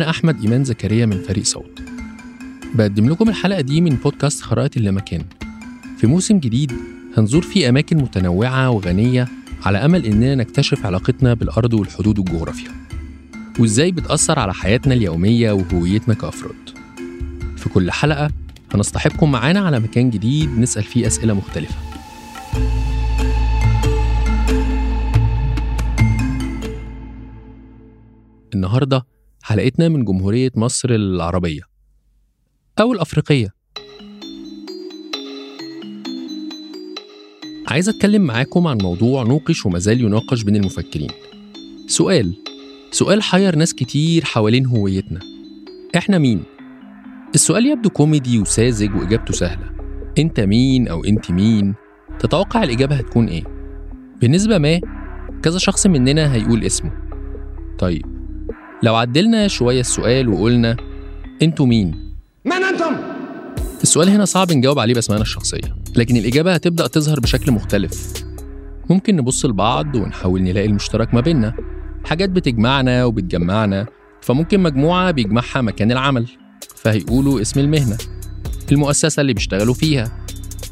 أنا أحمد إيمان زكريا من فريق صوت. بقدم لكم الحلقة دي من بودكاست خرائط اللامكان. في موسم جديد هنزور فيه أماكن متنوعة وغنية على أمل إننا نكتشف علاقتنا بالأرض والحدود والجغرافيا. وإزاي بتأثر على حياتنا اليومية وهويتنا كأفراد. في كل حلقة هنصطحبكم معانا على مكان جديد نسأل فيه أسئلة مختلفة. النهاردة حلقتنا من جمهورية مصر العربية. أو الأفريقية. عايز أتكلم معاكم عن موضوع نوقش ومازال يناقش بين المفكرين. سؤال. سؤال حير ناس كتير حوالين هويتنا. إحنا مين؟ السؤال يبدو كوميدي وساذج وإجابته سهلة. أنت مين أو أنت مين؟ تتوقع الإجابة هتكون إيه؟ بالنسبة ما كذا شخص مننا هيقول اسمه. طيب. لو عدلنا شوية السؤال وقلنا أنتوا مين؟ من أنتم؟ السؤال هنا صعب نجاوب عليه بأسمائنا الشخصية لكن الإجابة هتبدأ تظهر بشكل مختلف ممكن نبص لبعض ونحاول نلاقي المشترك ما بيننا حاجات بتجمعنا وبتجمعنا فممكن مجموعة بيجمعها مكان العمل فهيقولوا اسم المهنة المؤسسة اللي بيشتغلوا فيها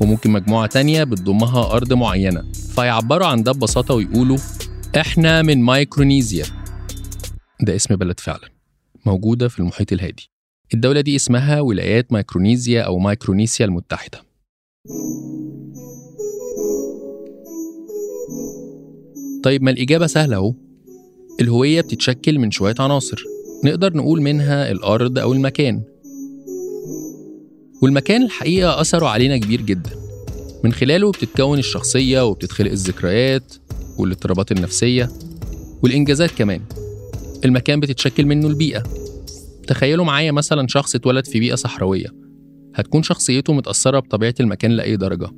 وممكن مجموعة تانية بتضمها أرض معينة فيعبروا عن ده ببساطة ويقولوا إحنا من مايكرونيزيا ده اسم بلد فعلا موجودة في المحيط الهادي. الدولة دي اسمها ولايات مايكرونيزيا أو مايكرونيسيا المتحدة. طيب ما الإجابة سهلة أهو. الهوية بتتشكل من شوية عناصر نقدر نقول منها الأرض أو المكان. والمكان الحقيقة أثره علينا كبير جدا. من خلاله بتتكون الشخصية وبتتخلق الذكريات والاضطرابات النفسية والإنجازات كمان. المكان بتتشكل منه البيئة. تخيلوا معايا مثلا شخص اتولد في بيئة صحراوية. هتكون شخصيته متأثرة بطبيعة المكان لأي درجة.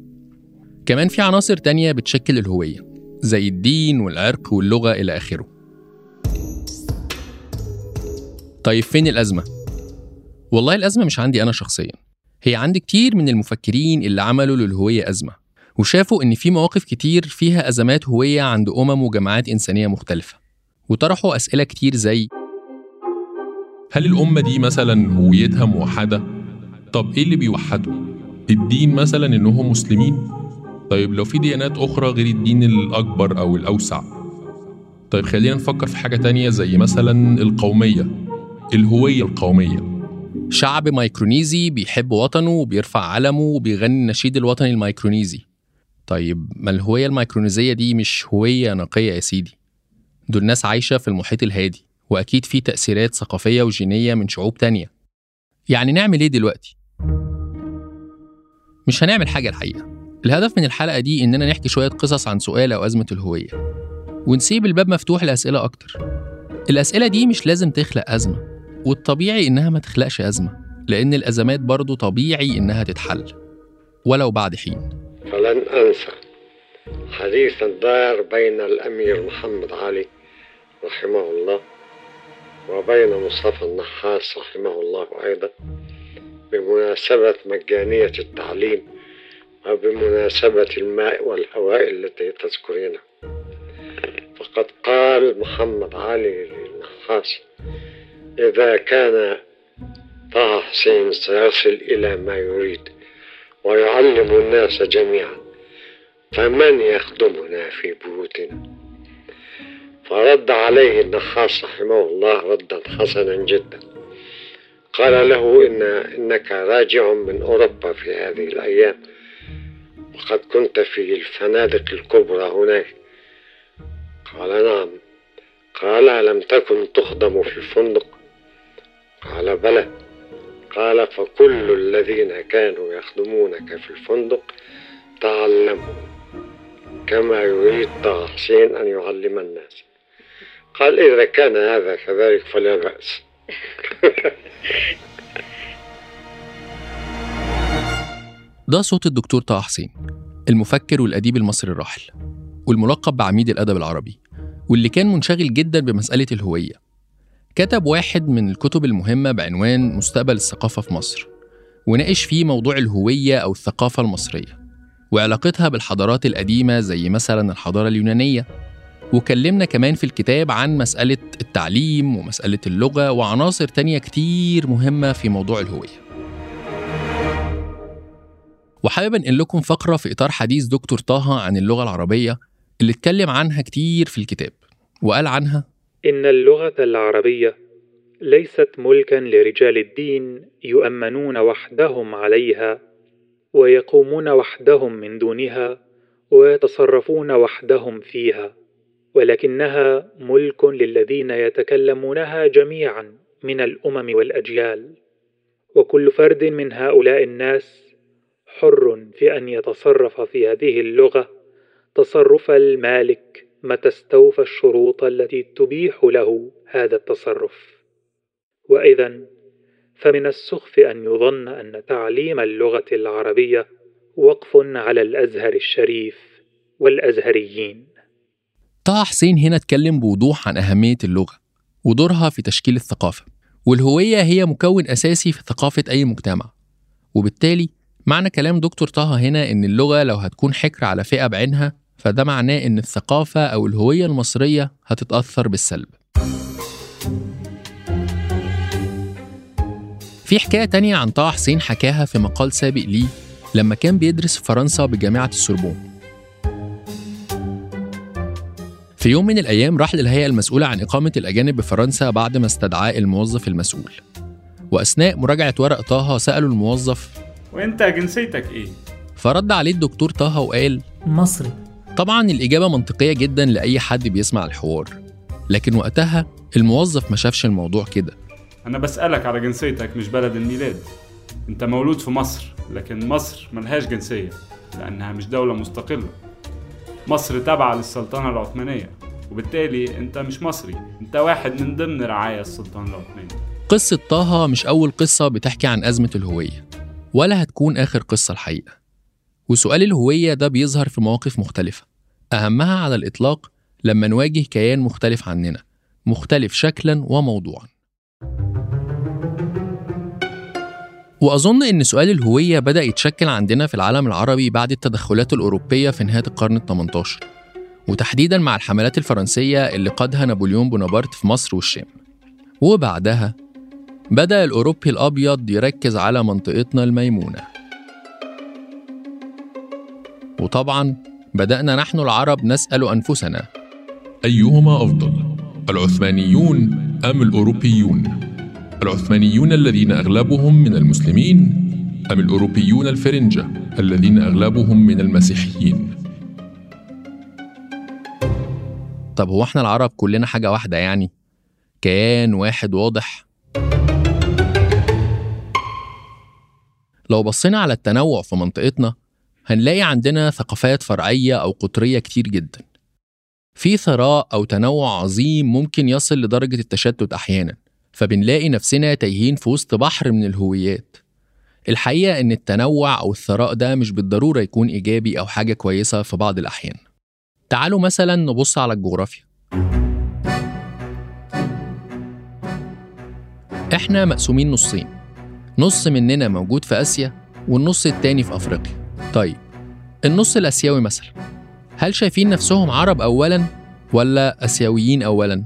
كمان في عناصر تانية بتشكل الهوية زي الدين والعرق واللغة إلى آخره. طيب فين الأزمة؟ والله الأزمة مش عندي أنا شخصيا. هي عند كتير من المفكرين اللي عملوا للهوية أزمة وشافوا إن في مواقف كتير فيها أزمات هوية عند أمم وجماعات إنسانية مختلفة. وطرحوا أسئلة كتير زي هل الأمة دي مثلا هويتها موحدة؟ طب إيه اللي بيوحده؟ الدين مثلا إنهم مسلمين؟ طيب لو في ديانات أخرى غير الدين الأكبر أو الأوسع طيب خلينا نفكر في حاجة تانية زي مثلا القومية الهوية القومية شعب مايكرونيزي بيحب وطنه وبيرفع علمه وبيغني النشيد الوطني المايكرونيزي طيب ما الهوية المايكرونيزية دي مش هوية نقية يا سيدي دول ناس عايشة في المحيط الهادي وأكيد في تأثيرات ثقافية وجينية من شعوب تانية. يعني نعمل إيه دلوقتي؟ مش هنعمل حاجة الحقيقة. الهدف من الحلقة دي إننا نحكي شوية قصص عن سؤال أو أزمة الهوية ونسيب الباب مفتوح لأسئلة أكتر. الأسئلة دي مش لازم تخلق أزمة والطبيعي إنها ما تخلقش أزمة لأن الأزمات برضو طبيعي إنها تتحل. ولو بعد حين. فلن أنسى حديثا دار بين الأمير محمد علي رحمه الله. وبين مصطفى النحاس رحمه الله أيضا بمناسبة مجانية التعليم وبمناسبة الماء والهواء التي تذكرينها فقد قال محمد علي للنحاس إذا كان طه حسين سيصل إلى ما يريد ويعلم الناس جميعا فمن يخدمنا في بيوتنا؟ فرد عليه النحاس رحمه الله ردا حسنا جدا. قال له إن إنك راجع من أوروبا في هذه الأيام. وقد كنت في الفنادق الكبرى هناك. قال نعم. قال لم تكن تخدم في الفندق؟ قال بلى. قال فكل الذين كانوا يخدمونك في الفندق تعلموا كما يريد طه حسين أن يعلم الناس. قال إذا كان هذا كذلك فلا بأس ده صوت الدكتور طه حسين المفكر والأديب المصري الراحل والملقب بعميد الأدب العربي واللي كان منشغل جدا بمسألة الهوية. كتب واحد من الكتب المهمة بعنوان مستقبل الثقافة في مصر وناقش فيه موضوع الهوية أو الثقافة المصرية وعلاقتها بالحضارات القديمة زي مثلا الحضارة اليونانية. وكلمنا كمان في الكتاب عن مسألة التعليم ومسألة اللغة وعناصر تانية كتير مهمة في موضوع الهوية. وحابب أنقل لكم فقرة في إطار حديث دكتور طه عن اللغة العربية اللي اتكلم عنها كتير في الكتاب وقال عنها إن اللغة العربية ليست ملكا لرجال الدين يؤمنون وحدهم عليها ويقومون وحدهم من دونها ويتصرفون وحدهم فيها. ولكنها ملك للذين يتكلمونها جميعا من الأمم والأجيال. وكل فرد من هؤلاء الناس حر في أن يتصرف في هذه اللغة. تصرف المالك متى استوفى الشروط التي تبيح له هذا التصرف. واذا فمن السخف أن يظن أن تعليم اللغة العربية وقف على الأزهر الشريف والأزهريين. طه حسين هنا اتكلم بوضوح عن أهمية اللغة ودورها في تشكيل الثقافة والهوية هي مكون أساسي في ثقافة أي مجتمع وبالتالي معنى كلام دكتور طه هنا إن اللغة لو هتكون حكر على فئة بعينها فده معناه إن الثقافة أو الهوية المصرية هتتأثر بالسلب. في حكاية تانية عن طه حسين حكاها في مقال سابق ليه لما كان بيدرس في فرنسا بجامعة السوربون. في يوم من الأيام راح للهيئة المسؤولة عن إقامة الأجانب بفرنسا بعد ما استدعاه الموظف المسؤول. وأثناء مراجعة ورق طه سألوا الموظف وأنت جنسيتك إيه؟ فرد عليه الدكتور طه وقال مصري. طبعا الإجابة منطقية جدا لأي حد بيسمع الحوار. لكن وقتها الموظف ما شافش الموضوع كده. أنا بسألك على جنسيتك مش بلد الميلاد. أنت مولود في مصر لكن مصر ملهاش جنسية لأنها مش دولة مستقلة. مصر تابعة للسلطنة العثمانية وبالتالي أنت مش مصري أنت واحد من ضمن رعايا السلطنة العثمانية. قصة طه مش أول قصة بتحكي عن أزمة الهوية ولا هتكون آخر قصة الحقيقة. وسؤال الهوية ده بيظهر في مواقف مختلفة أهمها على الإطلاق لما نواجه كيان مختلف عننا مختلف شكلا وموضوعا. وأظن إن سؤال الهوية بدأ يتشكل عندنا في العالم العربي بعد التدخلات الأوروبية في نهاية القرن ال 18 وتحديدا مع الحملات الفرنسية اللي قادها نابليون بونابرت في مصر والشام وبعدها بدأ الأوروبي الأبيض يركز على منطقتنا الميمونة وطبعا بدأنا نحن العرب نسأل أنفسنا أيهما أفضل؟ العثمانيون أم الأوروبيون؟ العثمانيون الذين أغلبهم من المسلمين أم الأوروبيون الفرنجة الذين أغلبهم من المسيحيين؟ طب هو إحنا العرب كلنا حاجة واحدة يعني؟ كيان واحد واضح. لو بصينا على التنوع في منطقتنا هنلاقي عندنا ثقافات فرعية أو قطرية كتير جدا. في ثراء أو تنوع عظيم ممكن يصل لدرجة التشتت أحيانا. فبنلاقي نفسنا تايهين في وسط بحر من الهويات. الحقيقة إن التنوع أو الثراء ده مش بالضرورة يكون إيجابي أو حاجة كويسة في بعض الأحيان. تعالوا مثلا نبص على الجغرافيا. إحنا مقسومين نصين. نص مننا موجود في آسيا والنص التاني في أفريقيا. طيب النص الآسيوي مثلا. هل شايفين نفسهم عرب أولا ولا آسيويين أولا؟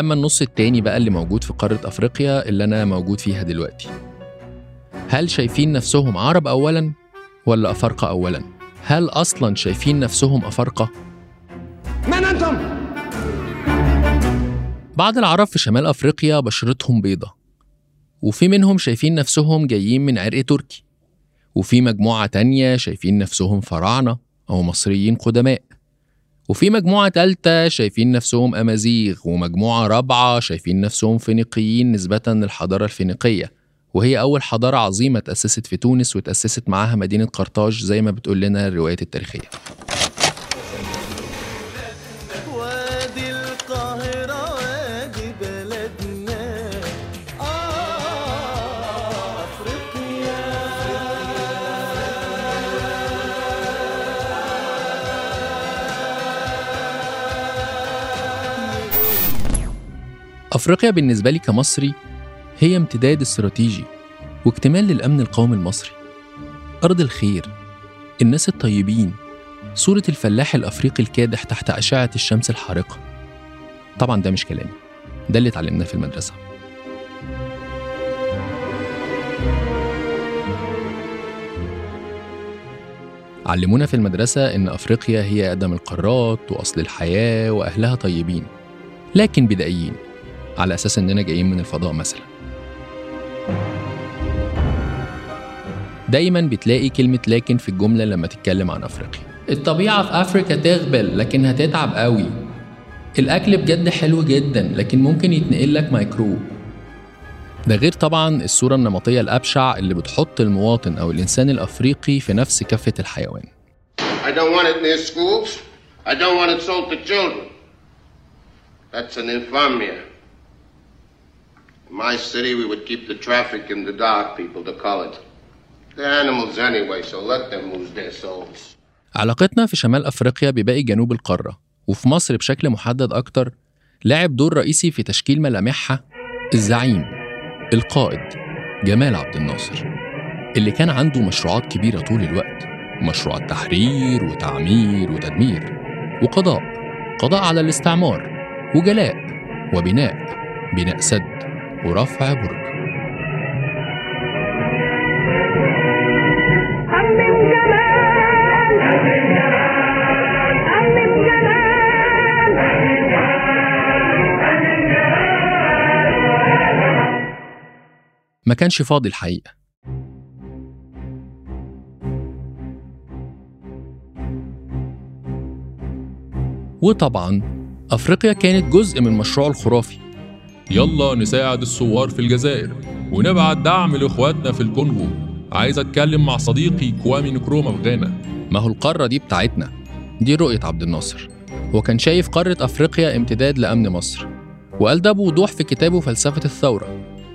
أما النص التاني بقى اللي موجود في قارة أفريقيا اللي أنا موجود فيها دلوقتي هل شايفين نفسهم عرب أولا ولا أفارقة أولا؟ هل أصلا شايفين نفسهم أفارقة؟ من أنتم؟ بعض العرب في شمال أفريقيا بشرتهم بيضة وفي منهم شايفين نفسهم جايين من عرق تركي وفي مجموعة تانية شايفين نفسهم فراعنة أو مصريين قدماء وفي مجموعة تالتة شايفين نفسهم أمازيغ ومجموعة رابعة شايفين نفسهم فينيقيين نسبة للحضارة الفينيقية. وهي أول حضارة عظيمة تأسست في تونس وتأسست معاها مدينة قرطاج زي ما بتقول لنا الروايات التاريخية. أفريقيا بالنسبة لي كمصري هي امتداد استراتيجي واكتمال للأمن القومي المصري. أرض الخير الناس الطيبين صورة الفلاح الأفريقي الكادح تحت أشعة الشمس الحارقة. طبعا ده مش كلامي ده اللي اتعلمناه في المدرسة. علمونا في المدرسة إن أفريقيا هي أقدم القارات وأصل الحياة وأهلها طيبين لكن بدائيين. على أساس إننا جايين من الفضاء مثلا دايما بتلاقي كلمة لكن في الجملة لما تتكلم عن أفريقيا الطبيعة في أفريقيا تغبل لكن هتتعب قوي الأكل بجد حلو جدا لكن ممكن يتنقل لك ميكروب ده غير طبعا الصورة النمطية الأبشع اللي بتحط المواطن أو الإنسان الأفريقي في نفس كفة الحيوان I don't want it near schools. I don't want it sold to children. That's an infamia. In my city, we would keep the traffic in the dark, people to call it. They're animals anyway, so let them lose their souls. علاقتنا في شمال أفريقيا بباقي جنوب القارة وفي مصر بشكل محدد أكتر لعب دور رئيسي في تشكيل ملامحها الزعيم القائد جمال عبد الناصر اللي كان عنده مشروعات كبيرة طول الوقت مشروعات تحرير وتعمير وتدمير وقضاء قضاء على الاستعمار وجلاء وبناء بناء سد ورفع برج. ما كانش فاضي الحقيقة. وطبعا أفريقيا كانت جزء من مشروعه الخرافي. يلا نساعد الثوار في الجزائر ونبعت دعم لإخواتنا في الكونغو. عايز أتكلم مع صديقي كوامي نكروما في غانا ما هو القارة دي بتاعتنا؟ دي رؤية عبد الناصر. هو كان شايف قارة أفريقيا امتداد لأمن مصر. وقال ده بوضوح في كتابه فلسفة الثورة.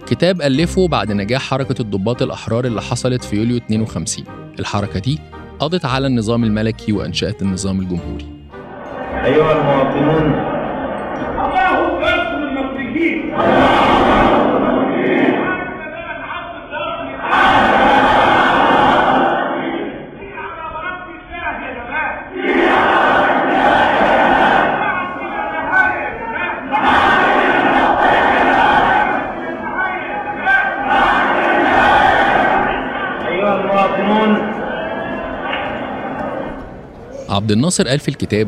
كتاب ألفه بعد نجاح حركة الضباط الأحرار اللي حصلت في يوليو 52 الحركة دي قضت على النظام الملكي وأنشأت النظام الجمهوري. أيها المواطنون أيها المواطنون عبد الناصر قال في الكتاب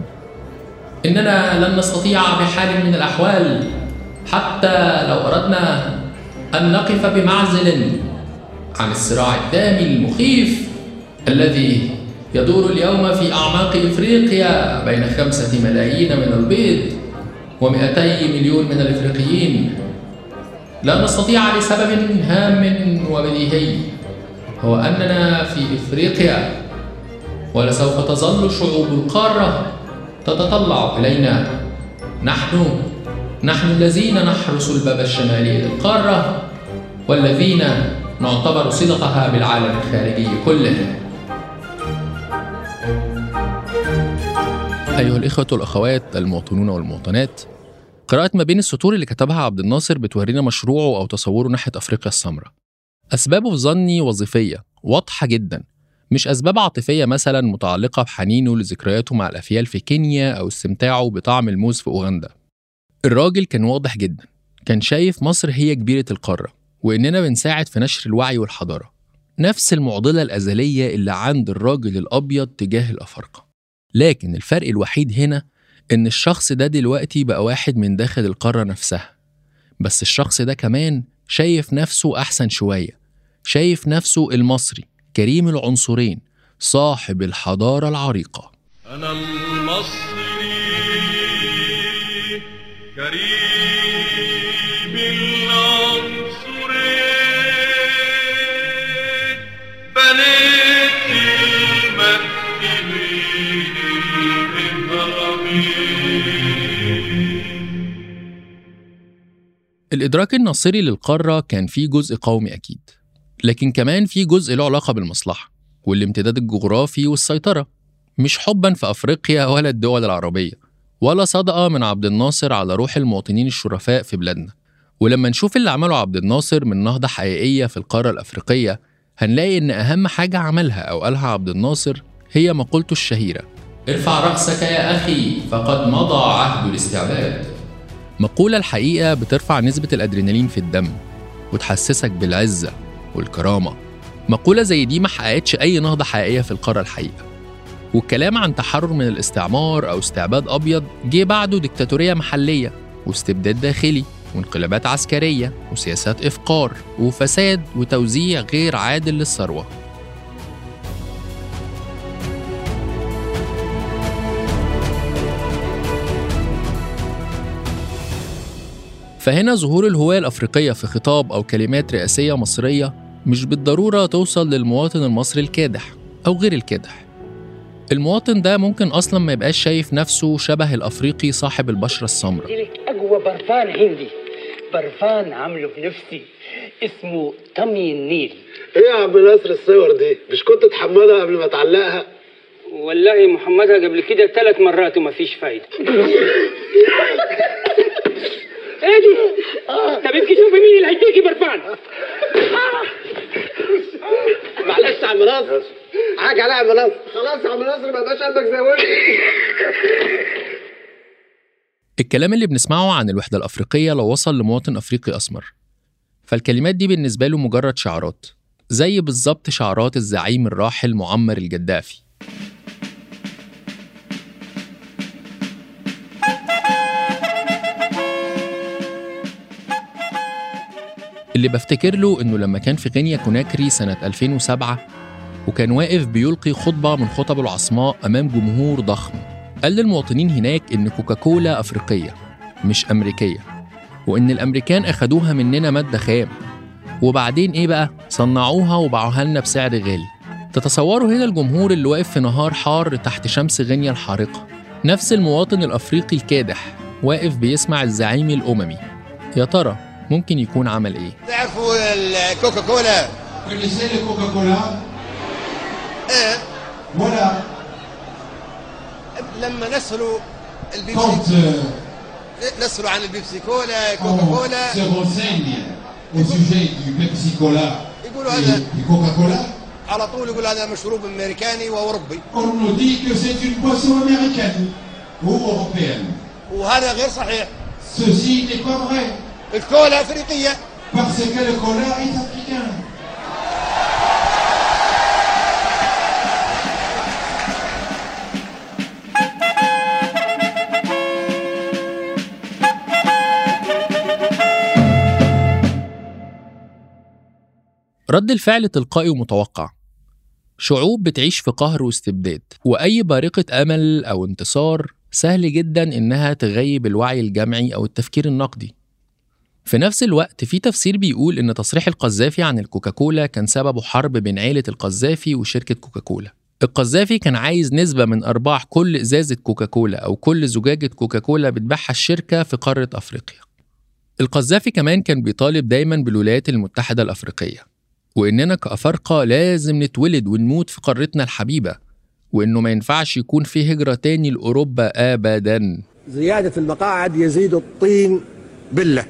إننا لن نستطيع بحال من الأحوال حتى لو أردنا أن نقف بمعزل عن الصراع الدامي المخيف الذي يدور اليوم في أعماق إفريقيا بين خمسة ملايين من البيض ومئتي مليون من الإفريقيين. لا نستطيع لسبب هام وبديهي هو أننا في إفريقيا ولسوف تظل شعوب القارة تتطلع إلينا. نحن نحن الذين نحرس الباب الشمالي للقارة والذين نعتبر صلتها بالعالم الخارجي كله. أيها الإخوة والأخوات المواطنون والمواطنات قراءة ما بين السطور اللي كتبها عبد الناصر بتورينا مشروعه أو تصوره ناحية أفريقيا السمراء. أسبابه في ظني وظيفية واضحة جدا. مش أسباب عاطفية مثلا متعلقة بحنينه لذكرياته مع الأفيال في كينيا أو استمتاعه بطعم الموز في أوغندا. الراجل كان واضح جدا. كان شايف مصر هي كبيرة القارة وإننا بنساعد في نشر الوعي والحضارة. نفس المعضلة الأزلية اللي عند الراجل الأبيض تجاه الأفارقة. لكن الفرق الوحيد هنا إن الشخص ده دلوقتي بقى واحد من داخل القارة نفسها. بس الشخص ده كمان شايف نفسه أحسن شوية. شايف نفسه المصري كريم العنصرين صاحب الحضارة العريقة. أنا المصري كريم العنصرين بنيت المكتبين الإدراك الناصري للقارة كان فيه جزء قومي أكيد لكن كمان فيه جزء له علاقة بالمصلحة والامتداد الجغرافي والسيطرة مش حبا في أفريقيا ولا الدول العربية. ولا صدقة من عبد الناصر على روح المواطنين الشرفاء في بلادنا. ولما نشوف اللي عمله عبد الناصر من نهضة حقيقية في القارة الأفريقية هنلاقي إن أهم حاجة عملها أو قالها عبد الناصر هي مقولته الشهيرة. ارفع رأسك يا أخي فقد مضى عهد الاستعباد مقولة الحقيقة بترفع نسبة الأدرينالين في الدم وتحسسك بالعزة والكرامة. مقولة زي دي ما حققتش أي نهضة حقيقية في القارة الحقيقة. والكلام عن تحرر من الاستعمار أو استعباد أبيض جه بعده ديكتاتورية محلية واستبداد داخلي وانقلابات عسكرية وسياسات إفقار وفساد وتوزيع غير عادل للثروة. فهنا ظهور الهوية الأفريقية في خطاب أو كلمات رئاسية مصرية مش بالضرورة توصل للمواطن المصري الكادح أو غير الكادح. المواطن ده ممكن أصلا ما يبقاش شايف نفسه شبه الأفريقي صاحب البشرة السمراء. اقوى برفان عندي برفان عامله بنفسي اسمه طمي النيل. إيه يا عم ناصر الصور دي؟ مش كنت تحمضها قبل ما تعلقها؟ والله محمدها قبل كده ثلاث مرات وما فيش فايدة. إيه دي؟ طب ابكي شوفي مين اللي هيديكي برفان. معلش يا عم ناصر. حاجة يا عم ناصر خلاص عم ناصر ما بقاش قلبك زي الكلام اللي بنسمعه عن الوحدة الأفريقية لو وصل لمواطن أفريقي أسمر. فالكلمات دي بالنسبة له مجرد شعارات زي بالظبط شعارات الزعيم الراحل معمر الجدافي. اللي بفتكر له إنه لما كان في غينيا كوناكري سنة 2007 وكان واقف بيلقي خطبة من خطبه العصماء أمام جمهور ضخم. قال للمواطنين هناك إن كوكاكولا أفريقية مش أمريكية وإن الأمريكان أخدوها مننا مادة خام. وبعدين إيه بقى؟ صنعوها وباعوها لنا بسعر غالي. تتصوروا هنا الجمهور اللي واقف في نهار حار تحت شمس غينيا الحارقة. نفس المواطن الأفريقي الكادح واقف بيسمع الزعيم الأممي. يا ترى ممكن يكون عمل إيه؟ تعرفوا الكوكا كولا Connaissez le Coca-Cola إيه؟ ولا لما نسلوا البيبسي. نسلوا عن البيبسي. كولا كوكا كولا. يقولوا هذا كوكا كولا على طول يقول هذا مشروب أمريكاني وأوروبي. وهذا غير صحيح. سوسي دي كو فري الكولا أفريقية. باسكو الكولا رد الفعل تلقائي ومتوقع. شعوب بتعيش في قهر واستبداد وأي بارقة أمل أو انتصار سهل جدا إنها تغيب الوعي الجمعي أو التفكير النقدي. في نفس الوقت في تفسير بيقول إن تصريح القذافي عن الكوكاكولا كان سببه حرب بين عيلة القذافي وشركة كوكاكولا. القذافي كان عايز نسبة من أرباح كل إزازة كوكاكولا أو كل زجاجة كوكاكولا بتبيعها الشركة في قارة أفريقيا. القذافي كمان كان بيطالب دايما بالولايات المتحدة الأفريقية. وإننا كأفارقة لازم نتولد ونموت في قارتنا الحبيبة وإنه ما ينفعش يكون في هجرة تاني لأوروبا أبدا. زيادة المقاعد يزيد الطين بلة.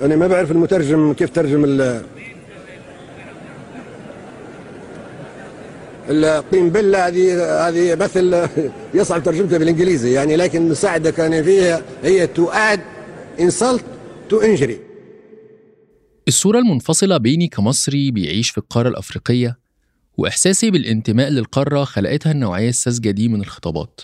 أنا ما بعرف المترجم كيف ترجم ال الطين بلة. هذه هذه مثل يصعب ترجمتها بالإنجليزي يعني لكن المساعدة كان فيها هي to add insult to injury. الصورة المنفصلة بيني كمصري بيعيش في القارة الأفريقية وإحساسي بالانتماء للقارة خلقتها النوعية الساذجة دي من الخطابات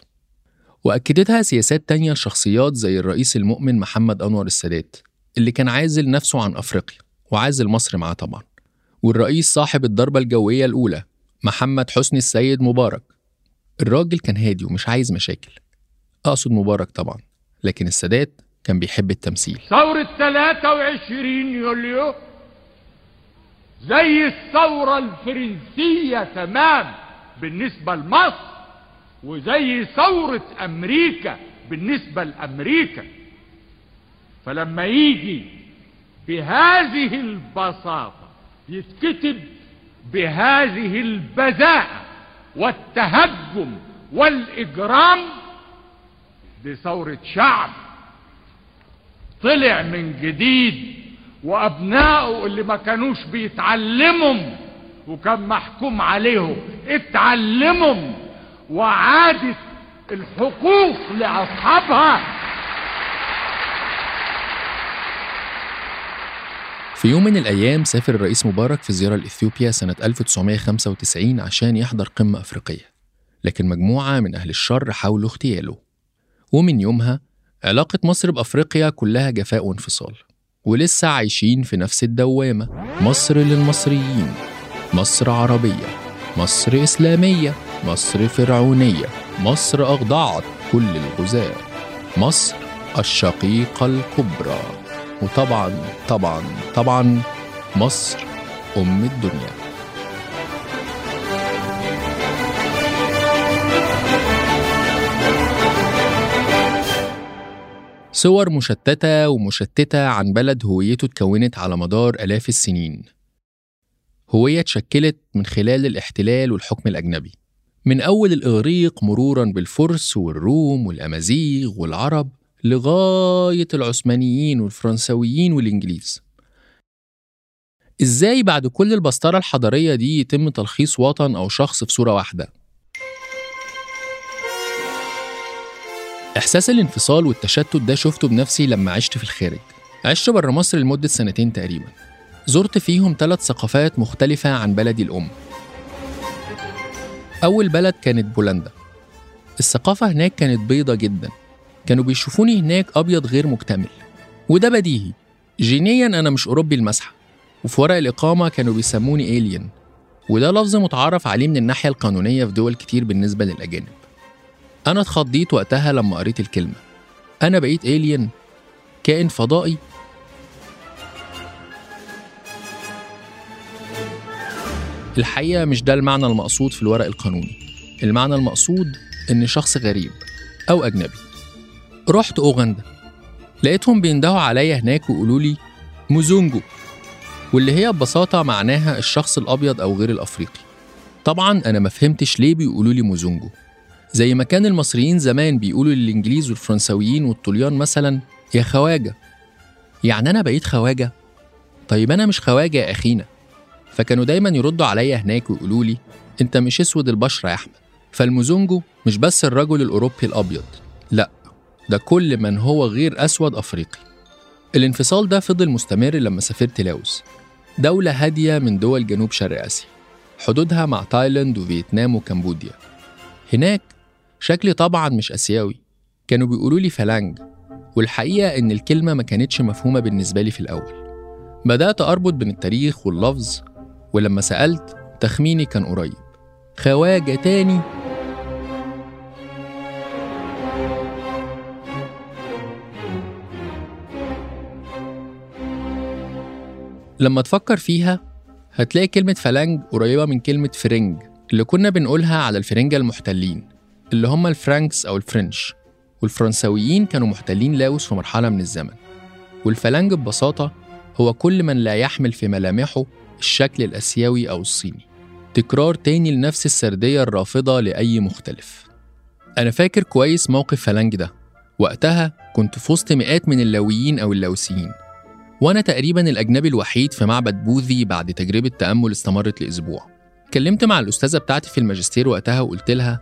وأكدتها سياسات تانية لشخصيات زي الرئيس المؤمن محمد أنور السادات اللي كان عازل نفسه عن أفريقيا وعازل مصر معاه طبعا والرئيس صاحب الضربة الجوية الأولى محمد حسني السيد مبارك. الراجل كان هادي ومش عايز مشاكل أقصد مبارك طبعا لكن السادات كان بيحب التمثيل. ثورة 23 يوليو زي الثورة الفرنسية تمام بالنسبة لمصر وزي ثورة أمريكا بالنسبة لأمريكا. فلما يجي بهذه البساطة يتكتب بهذه البذاءة والتهجم والإجرام دي ثورة شعب. طلع من جديد وأبنائه اللي ما كانوش بيتعلموا وكان محكوم عليهم اتعلموا وعادت الحقوق لأصحابها. في يوم من الأيام سافر الرئيس مبارك في زيارة لإثيوبيا سنة 1995 عشان يحضر قمة أفريقية لكن مجموعة من أهل الشر حاولوا اغتياله. ومن يومها علاقة مصر بأفريقيا كلها جفاء وانفصال ولسه عايشين في نفس الدوامة. مصر للمصريين مصر عربية مصر إسلامية مصر فرعونية مصر أخضعت كل الغزاة مصر الشقيقة الكبرى. وطبعا طبعا طبعا مصر أم الدنيا. صور مشتتة ومشتتة عن بلد هويته اتكونت على مدار آلاف السنين. هوية اتشكلت من خلال الاحتلال والحكم الأجنبي. من أول الإغريق مرورا بالفرس والروم والأمازيغ والعرب لغاية العثمانيين والفرنسويين والإنجليز. إزاي بعد كل البسطرة الحضارية دي يتم تلخيص وطن أو شخص في صورة واحدة؟ إحساس الانفصال والتشتت ده شفته بنفسي لما عشت في الخارج. عشت بره مصر لمدة سنتين تقريبا. زرت فيهم ثلاث ثقافات مختلفة عن بلدي الأم. أول بلد كانت بولندا. الثقافة هناك كانت بيضة جدا. كانوا بيشوفوني هناك أبيض غير مكتمل. وده بديهي. جينيا أنا مش أوروبي المسحة. وفي ورق الإقامة كانوا بيسموني إيليان وده لفظ متعارف عليه من الناحية القانونية في دول كتير بالنسبة للأجانب. أنا اتخضيت وقتها لما قريت الكلمة. أنا بقيت إيليان كائن فضائي. الحقيقة مش ده المعنى المقصود في الورق القانوني. المعنى المقصود إن شخص غريب أو أجنبي. رحت أوغندا. لقيتهم بيندهوا عليا هناك ويقولوا لي موزونجو. واللي هي ببساطة معناها الشخص الأبيض أو غير الأفريقي. طبعا أنا ما فهمتش ليه بيقولوا لي موزونجو. زي ما كان المصريين زمان بيقولوا للإنجليز والفرنسويين والطليان مثلا يا خواجة. يعني أنا بقيت خواجة؟ طيب أنا مش خواجة يا أخينا. فكانوا دايما يردوا عليا هناك ويقولوا لي أنت مش أسود البشرة يا أحمد. فالموزونجو مش بس الرجل الأوروبي الأبيض لأ ده كل من هو غير أسود أفريقي. الانفصال ده فضل مستمر لما سافرت لاوس دولة هادية من دول جنوب شرق آسيا حدودها مع تايلاند وفيتنام وكمبوديا. هناك شكلي طبعا مش آسيوي. كانوا بيقولوا لي فلانج والحقيقة إن الكلمة ما كانتش مفهومة بالنسبة لي في الأول. بدأت أربط بين التاريخ واللفظ ولما سألت تخميني كان قريب. خواجة تاني. لما تفكر فيها هتلاقي كلمة فلانج قريبة من كلمة فرنج اللي كنا بنقولها على الفرنجة المحتلين. اللي هم ال Franks أو ال French والفرنسويين كانوا محتلين لاوس في مرحلة من الزمن. والفلانج ببساطة هو كل من لا يحمل في ملامحه الشكل الآسيوي أو الصيني. تكرار تاني لنفس السردية الرافضة لأي مختلف. أنا فاكر كويس موقف فلانج ده. وقتها كنت في وسط مئات من اللاويين أو اللاوسيين. وأنا تقريبا الأجنبي الوحيد في معبد بوذي بعد تجربة تأمل استمرت لأسبوع. اتكلمت مع الأستاذة بتاعتي في الماجستير وقتها وقلت لها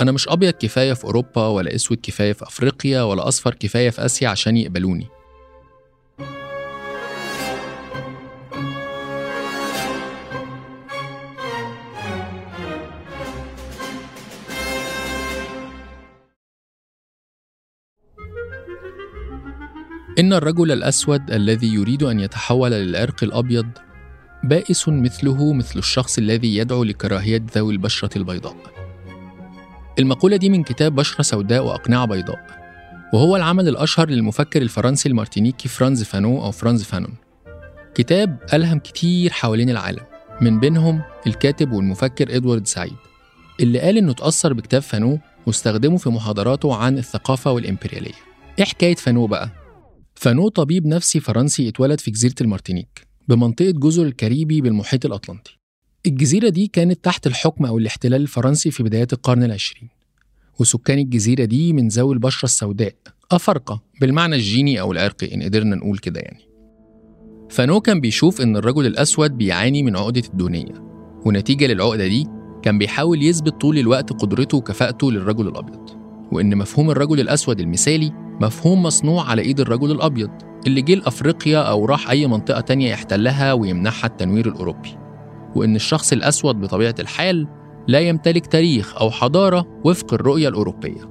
أنا مش أبيض كفاية في أوروبا ولا أسود كفاية في أفريقيا ولا أصفر كفاية في آسيا عشان يقبلوني إن الرجل الأسود الذي يريد أن يتحول للعرق الأبيض بائس مثله مثل الشخص الذي يدعو لكراهية ذوي البشرة البيضاء. المقولة دي من كتاب بشرة سوداء وأقنعة بيضاء، وهو العمل الأشهر للمفكر الفرنسي المارتينيكي فرانز فانو أو فرانز فانون. كتاب ألهم كتير حوالين العالم، من بينهم الكاتب والمفكر إدوارد سعيد، اللي قال إنه اتأثر بكتاب فانو واستخدمه في محاضراته عن الثقافة والإمبريالية. إيه حكاية فانو بقى؟ فانو طبيب نفسي فرنسي اتولد في جزيرة المارتينيك بمنطقة جزر الكاريبي بالمحيط الأطلنطي الجزيرة دي كانت تحت الحكم أو الاحتلال الفرنسي في بدايات القرن العشرين وسكان الجزيرة دي من ذوي البشرة السوداء أفارقة بالمعنى الجيني أو العرقي إن قدرنا نقول كده يعني. فانو كان بيشوف إن الرجل الأسود بيعاني من عقدة الدونية ونتيجة للعقدة دي كان بيحاول يثبت طول الوقت قدرته وكفاءته للرجل الأبيض وإن مفهوم الرجل الأسود المثالي مفهوم مصنوع على إيد الرجل الأبيض اللي جه لأفريقيا أو راح أي منطقة تانية يحتلها ويمنحها التنوير الأوروبي. وإن الشخص الأسود بطبيعة الحال لا يمتلك تاريخ أو حضارة وفق الرؤية الأوروبية.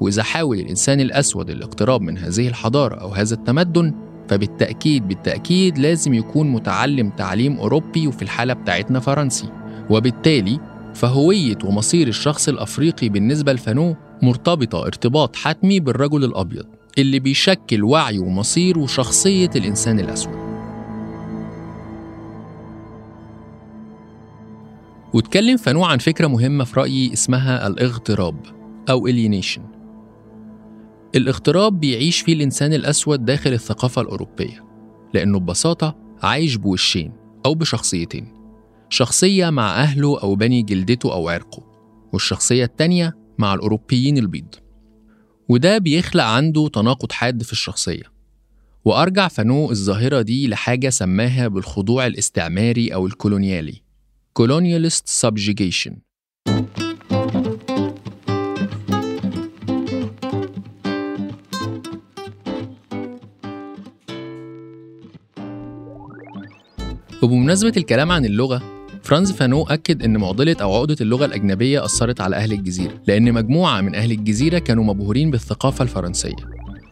وإذا حاول الإنسان الأسود الاقتراب من هذه الحضارة أو هذا التمدن فبالتأكيد بالتأكيد لازم يكون متعلم تعليم أوروبي وفي الحالة بتاعتنا فرنسي. وبالتالي فهوية ومصير الشخص الأفريقي بالنسبة لفانو مرتبطة ارتباط حتمي بالرجل الأبيض اللي بيشكل وعي ومصير وشخصية الإنسان الأسود. واتكلم فانو عن فكرة مهمة في رأيي اسمها الاغتراب أو alienation. الاغتراب بيعيش فيه الإنسان الأسود داخل الثقافة الأوروبية لأنه ببساطة عايش بوشين أو بشخصيتين شخصية مع أهله أو بني جلدته أو عرقه والشخصية التانية مع الأوروبيين البيض. وده بيخلق عنده تناقض حاد في الشخصية. وأرجع فانو الظاهرة دي لحاجة سماها بالخضوع الاستعماري أو الكولونيالي. Colonialist subjugation. وبمناسبة الكلام عن اللغة فرانز فانو أكد إن معضلة أو عقدة اللغة الأجنبية أثرت على أهل الجزيرة لأن مجموعة من أهل الجزيرة كانوا مبهورين بالثقافة الفرنسية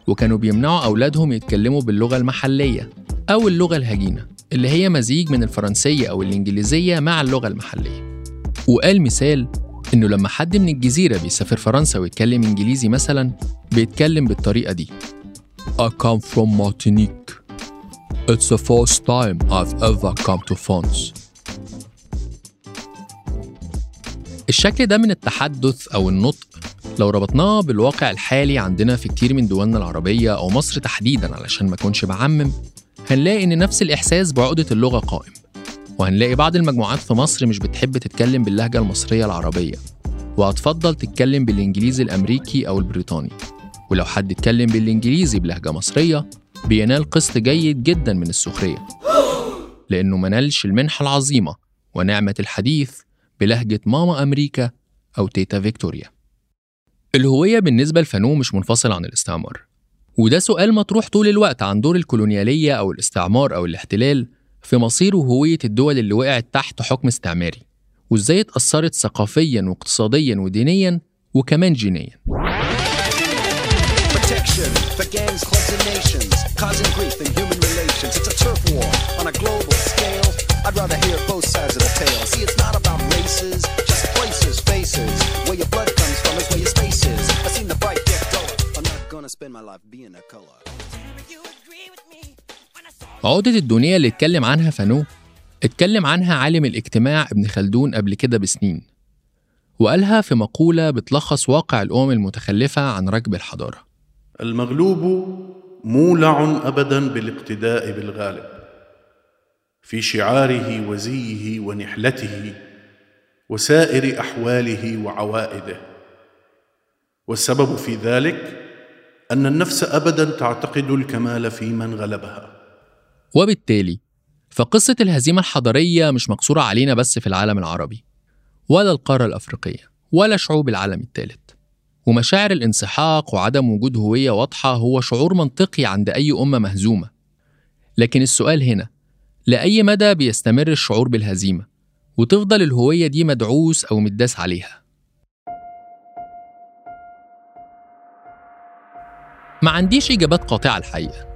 وكانوا بيمنعوا أولادهم يتكلموا باللغة المحلية أو اللغة الهجينة. اللي هي مزيج من الفرنسية أو الإنجليزية مع اللغة المحلية وقال مثال إنه لما حد من الجزيرة بيسافر فرنسا ويتكلم إنجليزي مثلا بيتكلم بالطريقة دي I come from Martinique. It's the first time I've ever come to France. الشكل ده من التحدث أو النطق لو ربطناه بالواقع الحالي عندنا في كتير من دولنا العربية أو مصر تحديدا علشان ما أكونش بعمم هنلاقي إن نفس الإحساس بعقدة اللغة قائم وهنلاقي بعض المجموعات في مصر مش بتحب تتكلم باللهجة المصرية العربية وهتفضل تتكلم بالإنجليزي الأمريكي أو البريطاني ولو حد اتكلم بالإنجليزي بلهجة مصرية بينال قسط جيد جدا من السخرية لأنه منالش المنحة العظيمة ونعمة الحديث بلهجة ماما أمريكا أو تيتا فيكتوريا. الهوية بالنسبة لفانو مش منفصل عن الاستعمار. وده سؤال مطروح طول الوقت عن دور الكولونيالية أو الاستعمار أو الاحتلال في مصير وهوية الدول اللي وقعت تحت حكم استعماري وإزاي اتأثرت ثقافيا واقتصاديا ودينيا وكمان جينيا. Spend my life being a color. عقدة الدنيا اللي اتكلم عنها فانو اتكلم عنها عالم الاجتماع ابن خلدون قبل كده بسنين وقالها في مقولة بتلخص واقع الأمم المتخلفة عن ركب الحضارة. المغلوب مولع ابدا بالاقتداء بالغالب. في شعاره وزيه ونحلته وسائر أحواله وعوائده. والسبب في ذلك أن النفس ابدا تعتقد الكمال في من غلبها. وبالتالي فقصة الهزيمة الحضارية مش مقصورة علينا بس في العالم العربي ولا القارة الأفريقية ولا شعوب العالم الثالث. ومشاعر الانسحاق وعدم وجود هوية واضحة هو شعور منطقي عند أي أمة مهزومة. لكن السؤال هنا لأي مدى بيستمر الشعور بالهزيمة؟ وتفضل الهوية دي مدعوس أو متداس عليها؟ ما عنديش إجابات قاطعة الحقيقة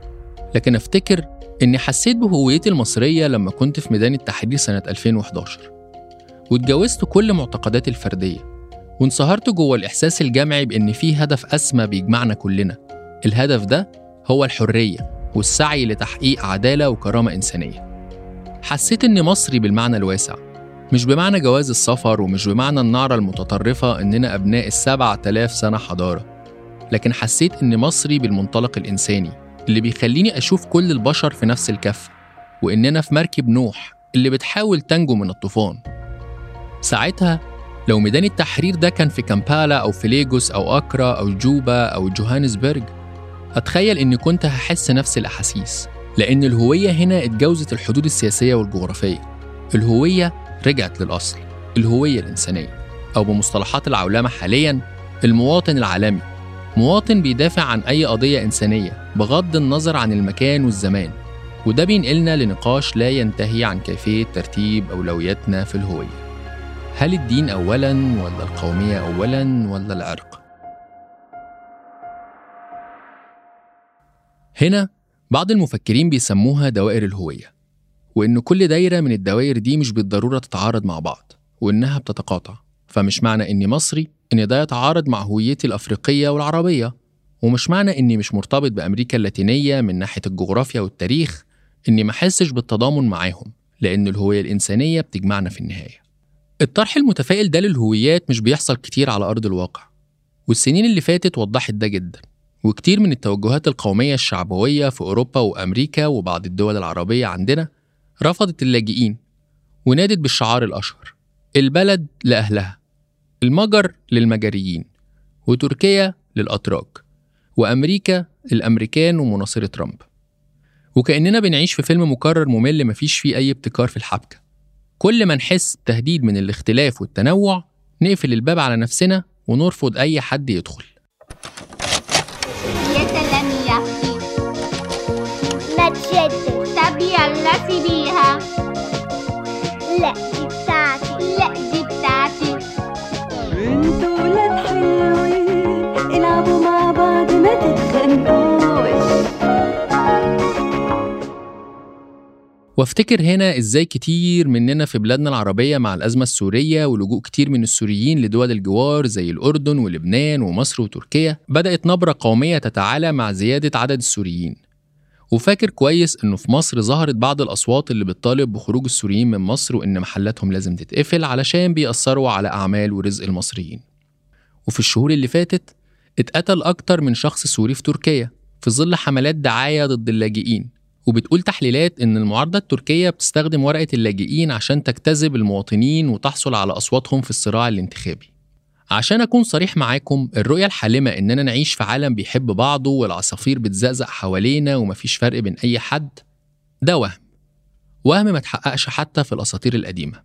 لكن أفتكر إني حسيت بهويتي المصرية لما كنت في ميدان التحرير سنة 2011 واتجاوزت كل معتقداتي الفردية وانصهرت جوه الإحساس الجمعي بإن في هدف أسمى بيجمعنا كلنا. الهدف ده هو الحرية والسعي لتحقيق عدالة وكرامة إنسانية. حسيت إني مصري بالمعنى الواسع مش بمعنى جواز السفر ومش بمعنى النعرة المتطرفة إننا أبناء السبع تلاف سنة حضارة. لكن حسيت إني مصري بالمنطلق الإنساني اللي بيخليني أشوف كل البشر في نفس الكفة وإننا في مركب نوح اللي بتحاول تنجو من الطوفان. ساعتها لو ميدان التحرير ده كان في كامبالا أو في ليجوس أو أكرا أو جوبا أو جوهانسبرج أتخيل إني كنت هحس نفس الأحاسيس لأن الهوية هنا اتجاوزت الحدود السياسية والجغرافية. الهوية رجعت للأصل الهوية الإنسانية. أو بمصطلحات العولمة حاليا المواطن العالمي. مواطن بيدافع عن أي قضية إنسانية بغض النظر عن المكان والزمان وده بينقلنا لنقاش لا ينتهي عن كيفية ترتيب أولوياتنا في الهوية هل الدين أولا ولا القومية أولا ولا العرق؟ هنا بعض المفكرين بيسموها دوائر الهوية وإن كل دايرة من الدوائر دي مش بالضرورة تتعارض مع بعض وإنها بتتقاطع فمش معنى إني مصري إن ده يتعارض مع هويتي الأفريقية والعربية. ومش معنى إني مش مرتبط بأمريكا اللاتينية من ناحية الجغرافيا والتاريخ إني ما أحسش بالتضامن معاهم لأن الهوية الإنسانية بتجمعنا في النهاية. الطرح المتفائل ده للهويات مش بيحصل كتير على أرض الواقع. والسنين اللي فاتت وضحت ده جدا. وكتير من التوجهات القومية الشعبوية في أوروبا وأمريكا وبعض الدول العربية عندنا رفضت اللاجئين ونادت بالشعار الأشهر البلد لأهلها. المجر للمجريين وتركيا للأتراك وأمريكا الأمريكان ومناصرة ترامب. وكأننا بنعيش في فيلم مكرر ممل مفيش فيه أي ابتكار في الحبكة. كل ما نحس تهديد من الاختلاف والتنوع نقفل الباب على نفسنا ونرفض أي حد يدخل. يا لا. وافتكر هنا إزاي كتير مننا في بلادنا العربية مع الأزمة السورية ولجوء كتير من السوريين لدول الجوار زي الأردن ولبنان ومصر وتركيا بدأت نبرة قومية تتعالى مع زيادة عدد السوريين. وفاكر كويس إنه في مصر ظهرت بعض الأصوات اللي بتطالب بخروج السوريين من مصر وإن محلاتهم لازم تتقفل علشان بيأثروا على أعمال ورزق المصريين. وفي الشهور اللي فاتت اتقتل أكتر من شخص سوري في تركيا في ظل حملات دعاية ضد اللاجئين. وبتقول تحليلات إن المعارضة التركية بتستخدم ورقة اللاجئين عشان تجتذب المواطنين وتحصل على أصواتهم في الصراع الانتخابي. عشان أكون صريح معاكم الرؤية الحالمة إننا نعيش في عالم بيحب بعضه والعصافير بتزقزق حوالينا ومفيش فرق بين أي حد ده وهم. وهم ما تحققش حتى في الأساطير القديمة.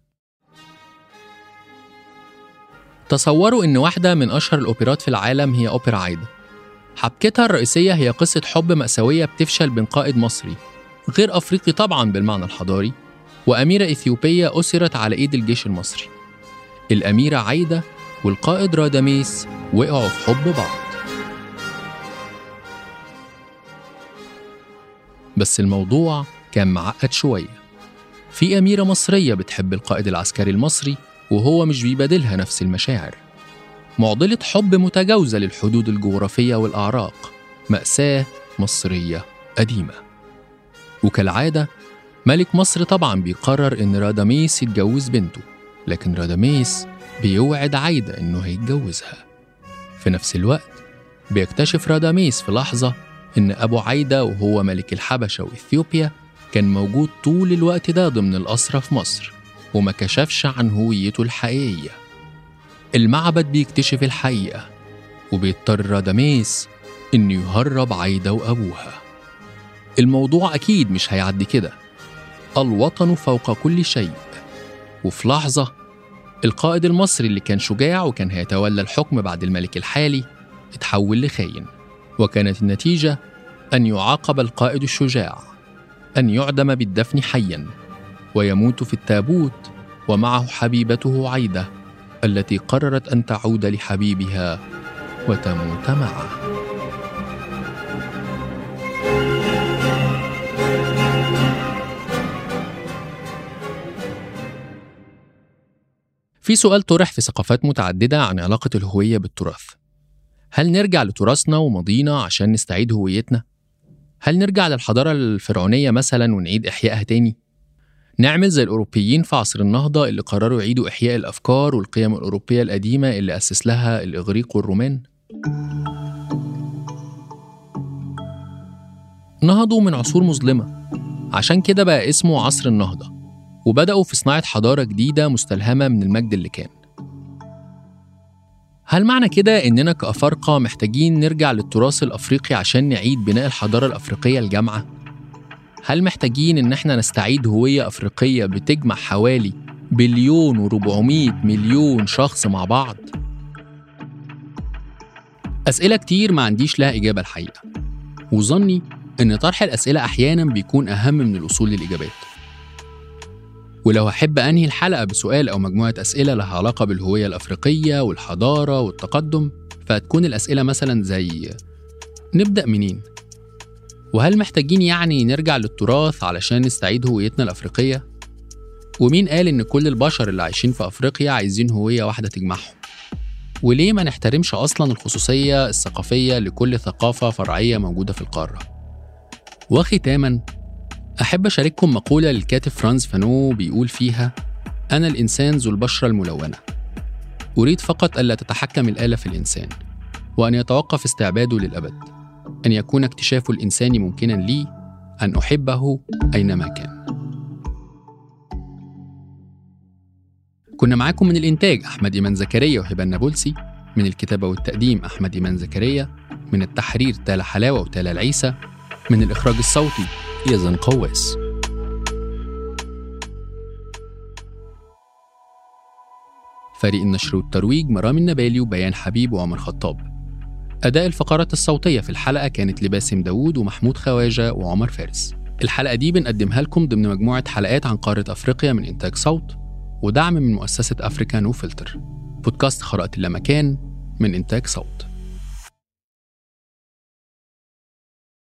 تصوروا إن واحدة من أشهر الأوبرات في العالم هي أوبرا عايدة. حبكتها الرئيسية هي قصة حب مأساوية بتفشل بين قائد مصري غير أفريقي طبعا بالمعنى الحضاري وأميرة إثيوبية أسرت على إيد الجيش المصري. الأميرة عايدة والقائد راداميس وقعوا في حب بعض. بس الموضوع كان معقد شوية. في أميرة مصرية بتحب القائد العسكري المصري وهو مش بيبادلها نفس المشاعر. معضلة حب متجاوزة للحدود الجغرافية والأعراق. مأساة مصرية قديمة. وكالعادة ملك مصر طبعا بيقرر إن راداميس يتجوز بنته لكن راداميس بيوعد عايدة إنه هيتجوزها. في نفس الوقت بيكتشف راداميس في لحظة إن أبو عايدة وهو ملك الحبشة وإثيوبيا كان موجود طول الوقت ده ضمن الأسرة في مصر وما كشفش عن هويته الحقيقية. المعبد بيكتشف الحقيقة وبيضطر راداميس إنه يهرب عايدة وأبوها. الموضوع أكيد مش هيعدي كده. الوطن فوق كل شيء. وفي لحظة القائد المصري اللي كان شجاع وكان هيتولى الحكم بعد الملك الحالي اتحول لخاين. وكانت النتيجة أن يعاقب القائد الشجاع أن يعدم بالدفن حيا ويموت في التابوت ومعه حبيبته عايده التي قررت أن تعود لحبيبها وتموت معه. في سؤال طرح في ثقافات متعددة عن علاقة الهوية بالتراث. هل نرجع لتراثنا وماضينا عشان نستعيد هويتنا؟ هل نرجع للحضارة الفرعونية مثلا ونعيد إحيائها تاني؟ نعمل زي الأوروبيين في عصر النهضة اللي قرروا يعيدوا إحياء الأفكار والقيم الأوروبية القديمة اللي أسس لها الإغريق والرومان؟ نهضوا من عصور مظلمة عشان كده بقى اسمه عصر النهضة وبدأوا في صناعة حضارة جديدة مستلهمة من المجد اللي كان هل معنى كده إننا كأفارقة محتاجين نرجع للتراث الأفريقي عشان نعيد بناء الحضارة الأفريقية الجامعة؟ هل محتاجين إن إحنا نستعيد هوية أفريقية بتجمع حوالي بليون وربعمية مليون شخص مع بعض؟ أسئلة كتير ما عنديش لها إجابة الحقيقة. وظني إن طرح الأسئلة أحيانا بيكون أهم من الوصول للإجابات. ولو أحب أنهي الحلقة بسؤال أو مجموعة أسئلة لها علاقة بالهوية الأفريقية والحضارة والتقدم فهتكون الأسئلة مثلا زي نبدأ منين؟ وهل محتاجين يعني نرجع للتراث علشان نستعيد هويتنا الأفريقية؟ ومين قال إن كل البشر اللي عايشين في أفريقيا عايزين هوية واحدة تجمعهم؟ وليه ما نحترمش أصلا الخصوصية الثقافية لكل ثقافة فرعية موجودة في القارة؟ وختاما أحب أشارككم مقولة للكاتب فرانز فانو بيقول فيها أنا الإنسان ذو البشرة الملونة أريد فقط ألا تتحكم الآلة في الإنسان وأن يتوقف استعباده للأبد أن يكون اكتشاف الإنسان ممكنا لي أن أحبه أينما كان. كنا معاكم من الإنتاج أحمد إيمان زكريا وهبة النابلسي من الكتابة والتقديم أحمد إيمان زكريا من التحرير تالا حلاوة وتالا العيسى من الإخراج الصوتي يزن قواس. فريق النشر والترويج مرام النبالي وبيان حبيب وعمر خطاب. أداء الفقرات الصوتية في الحلقة كانت لباسم داوود ومحمود خواجة وعمر فارس. الحلقة دي بنقدمها لكم ضمن مجموعة حلقات عن قارة أفريقيا من إنتاج صوت ودعم من مؤسسة Africa No Filter. بودكاست قراءة اللامكان من إنتاج صوت.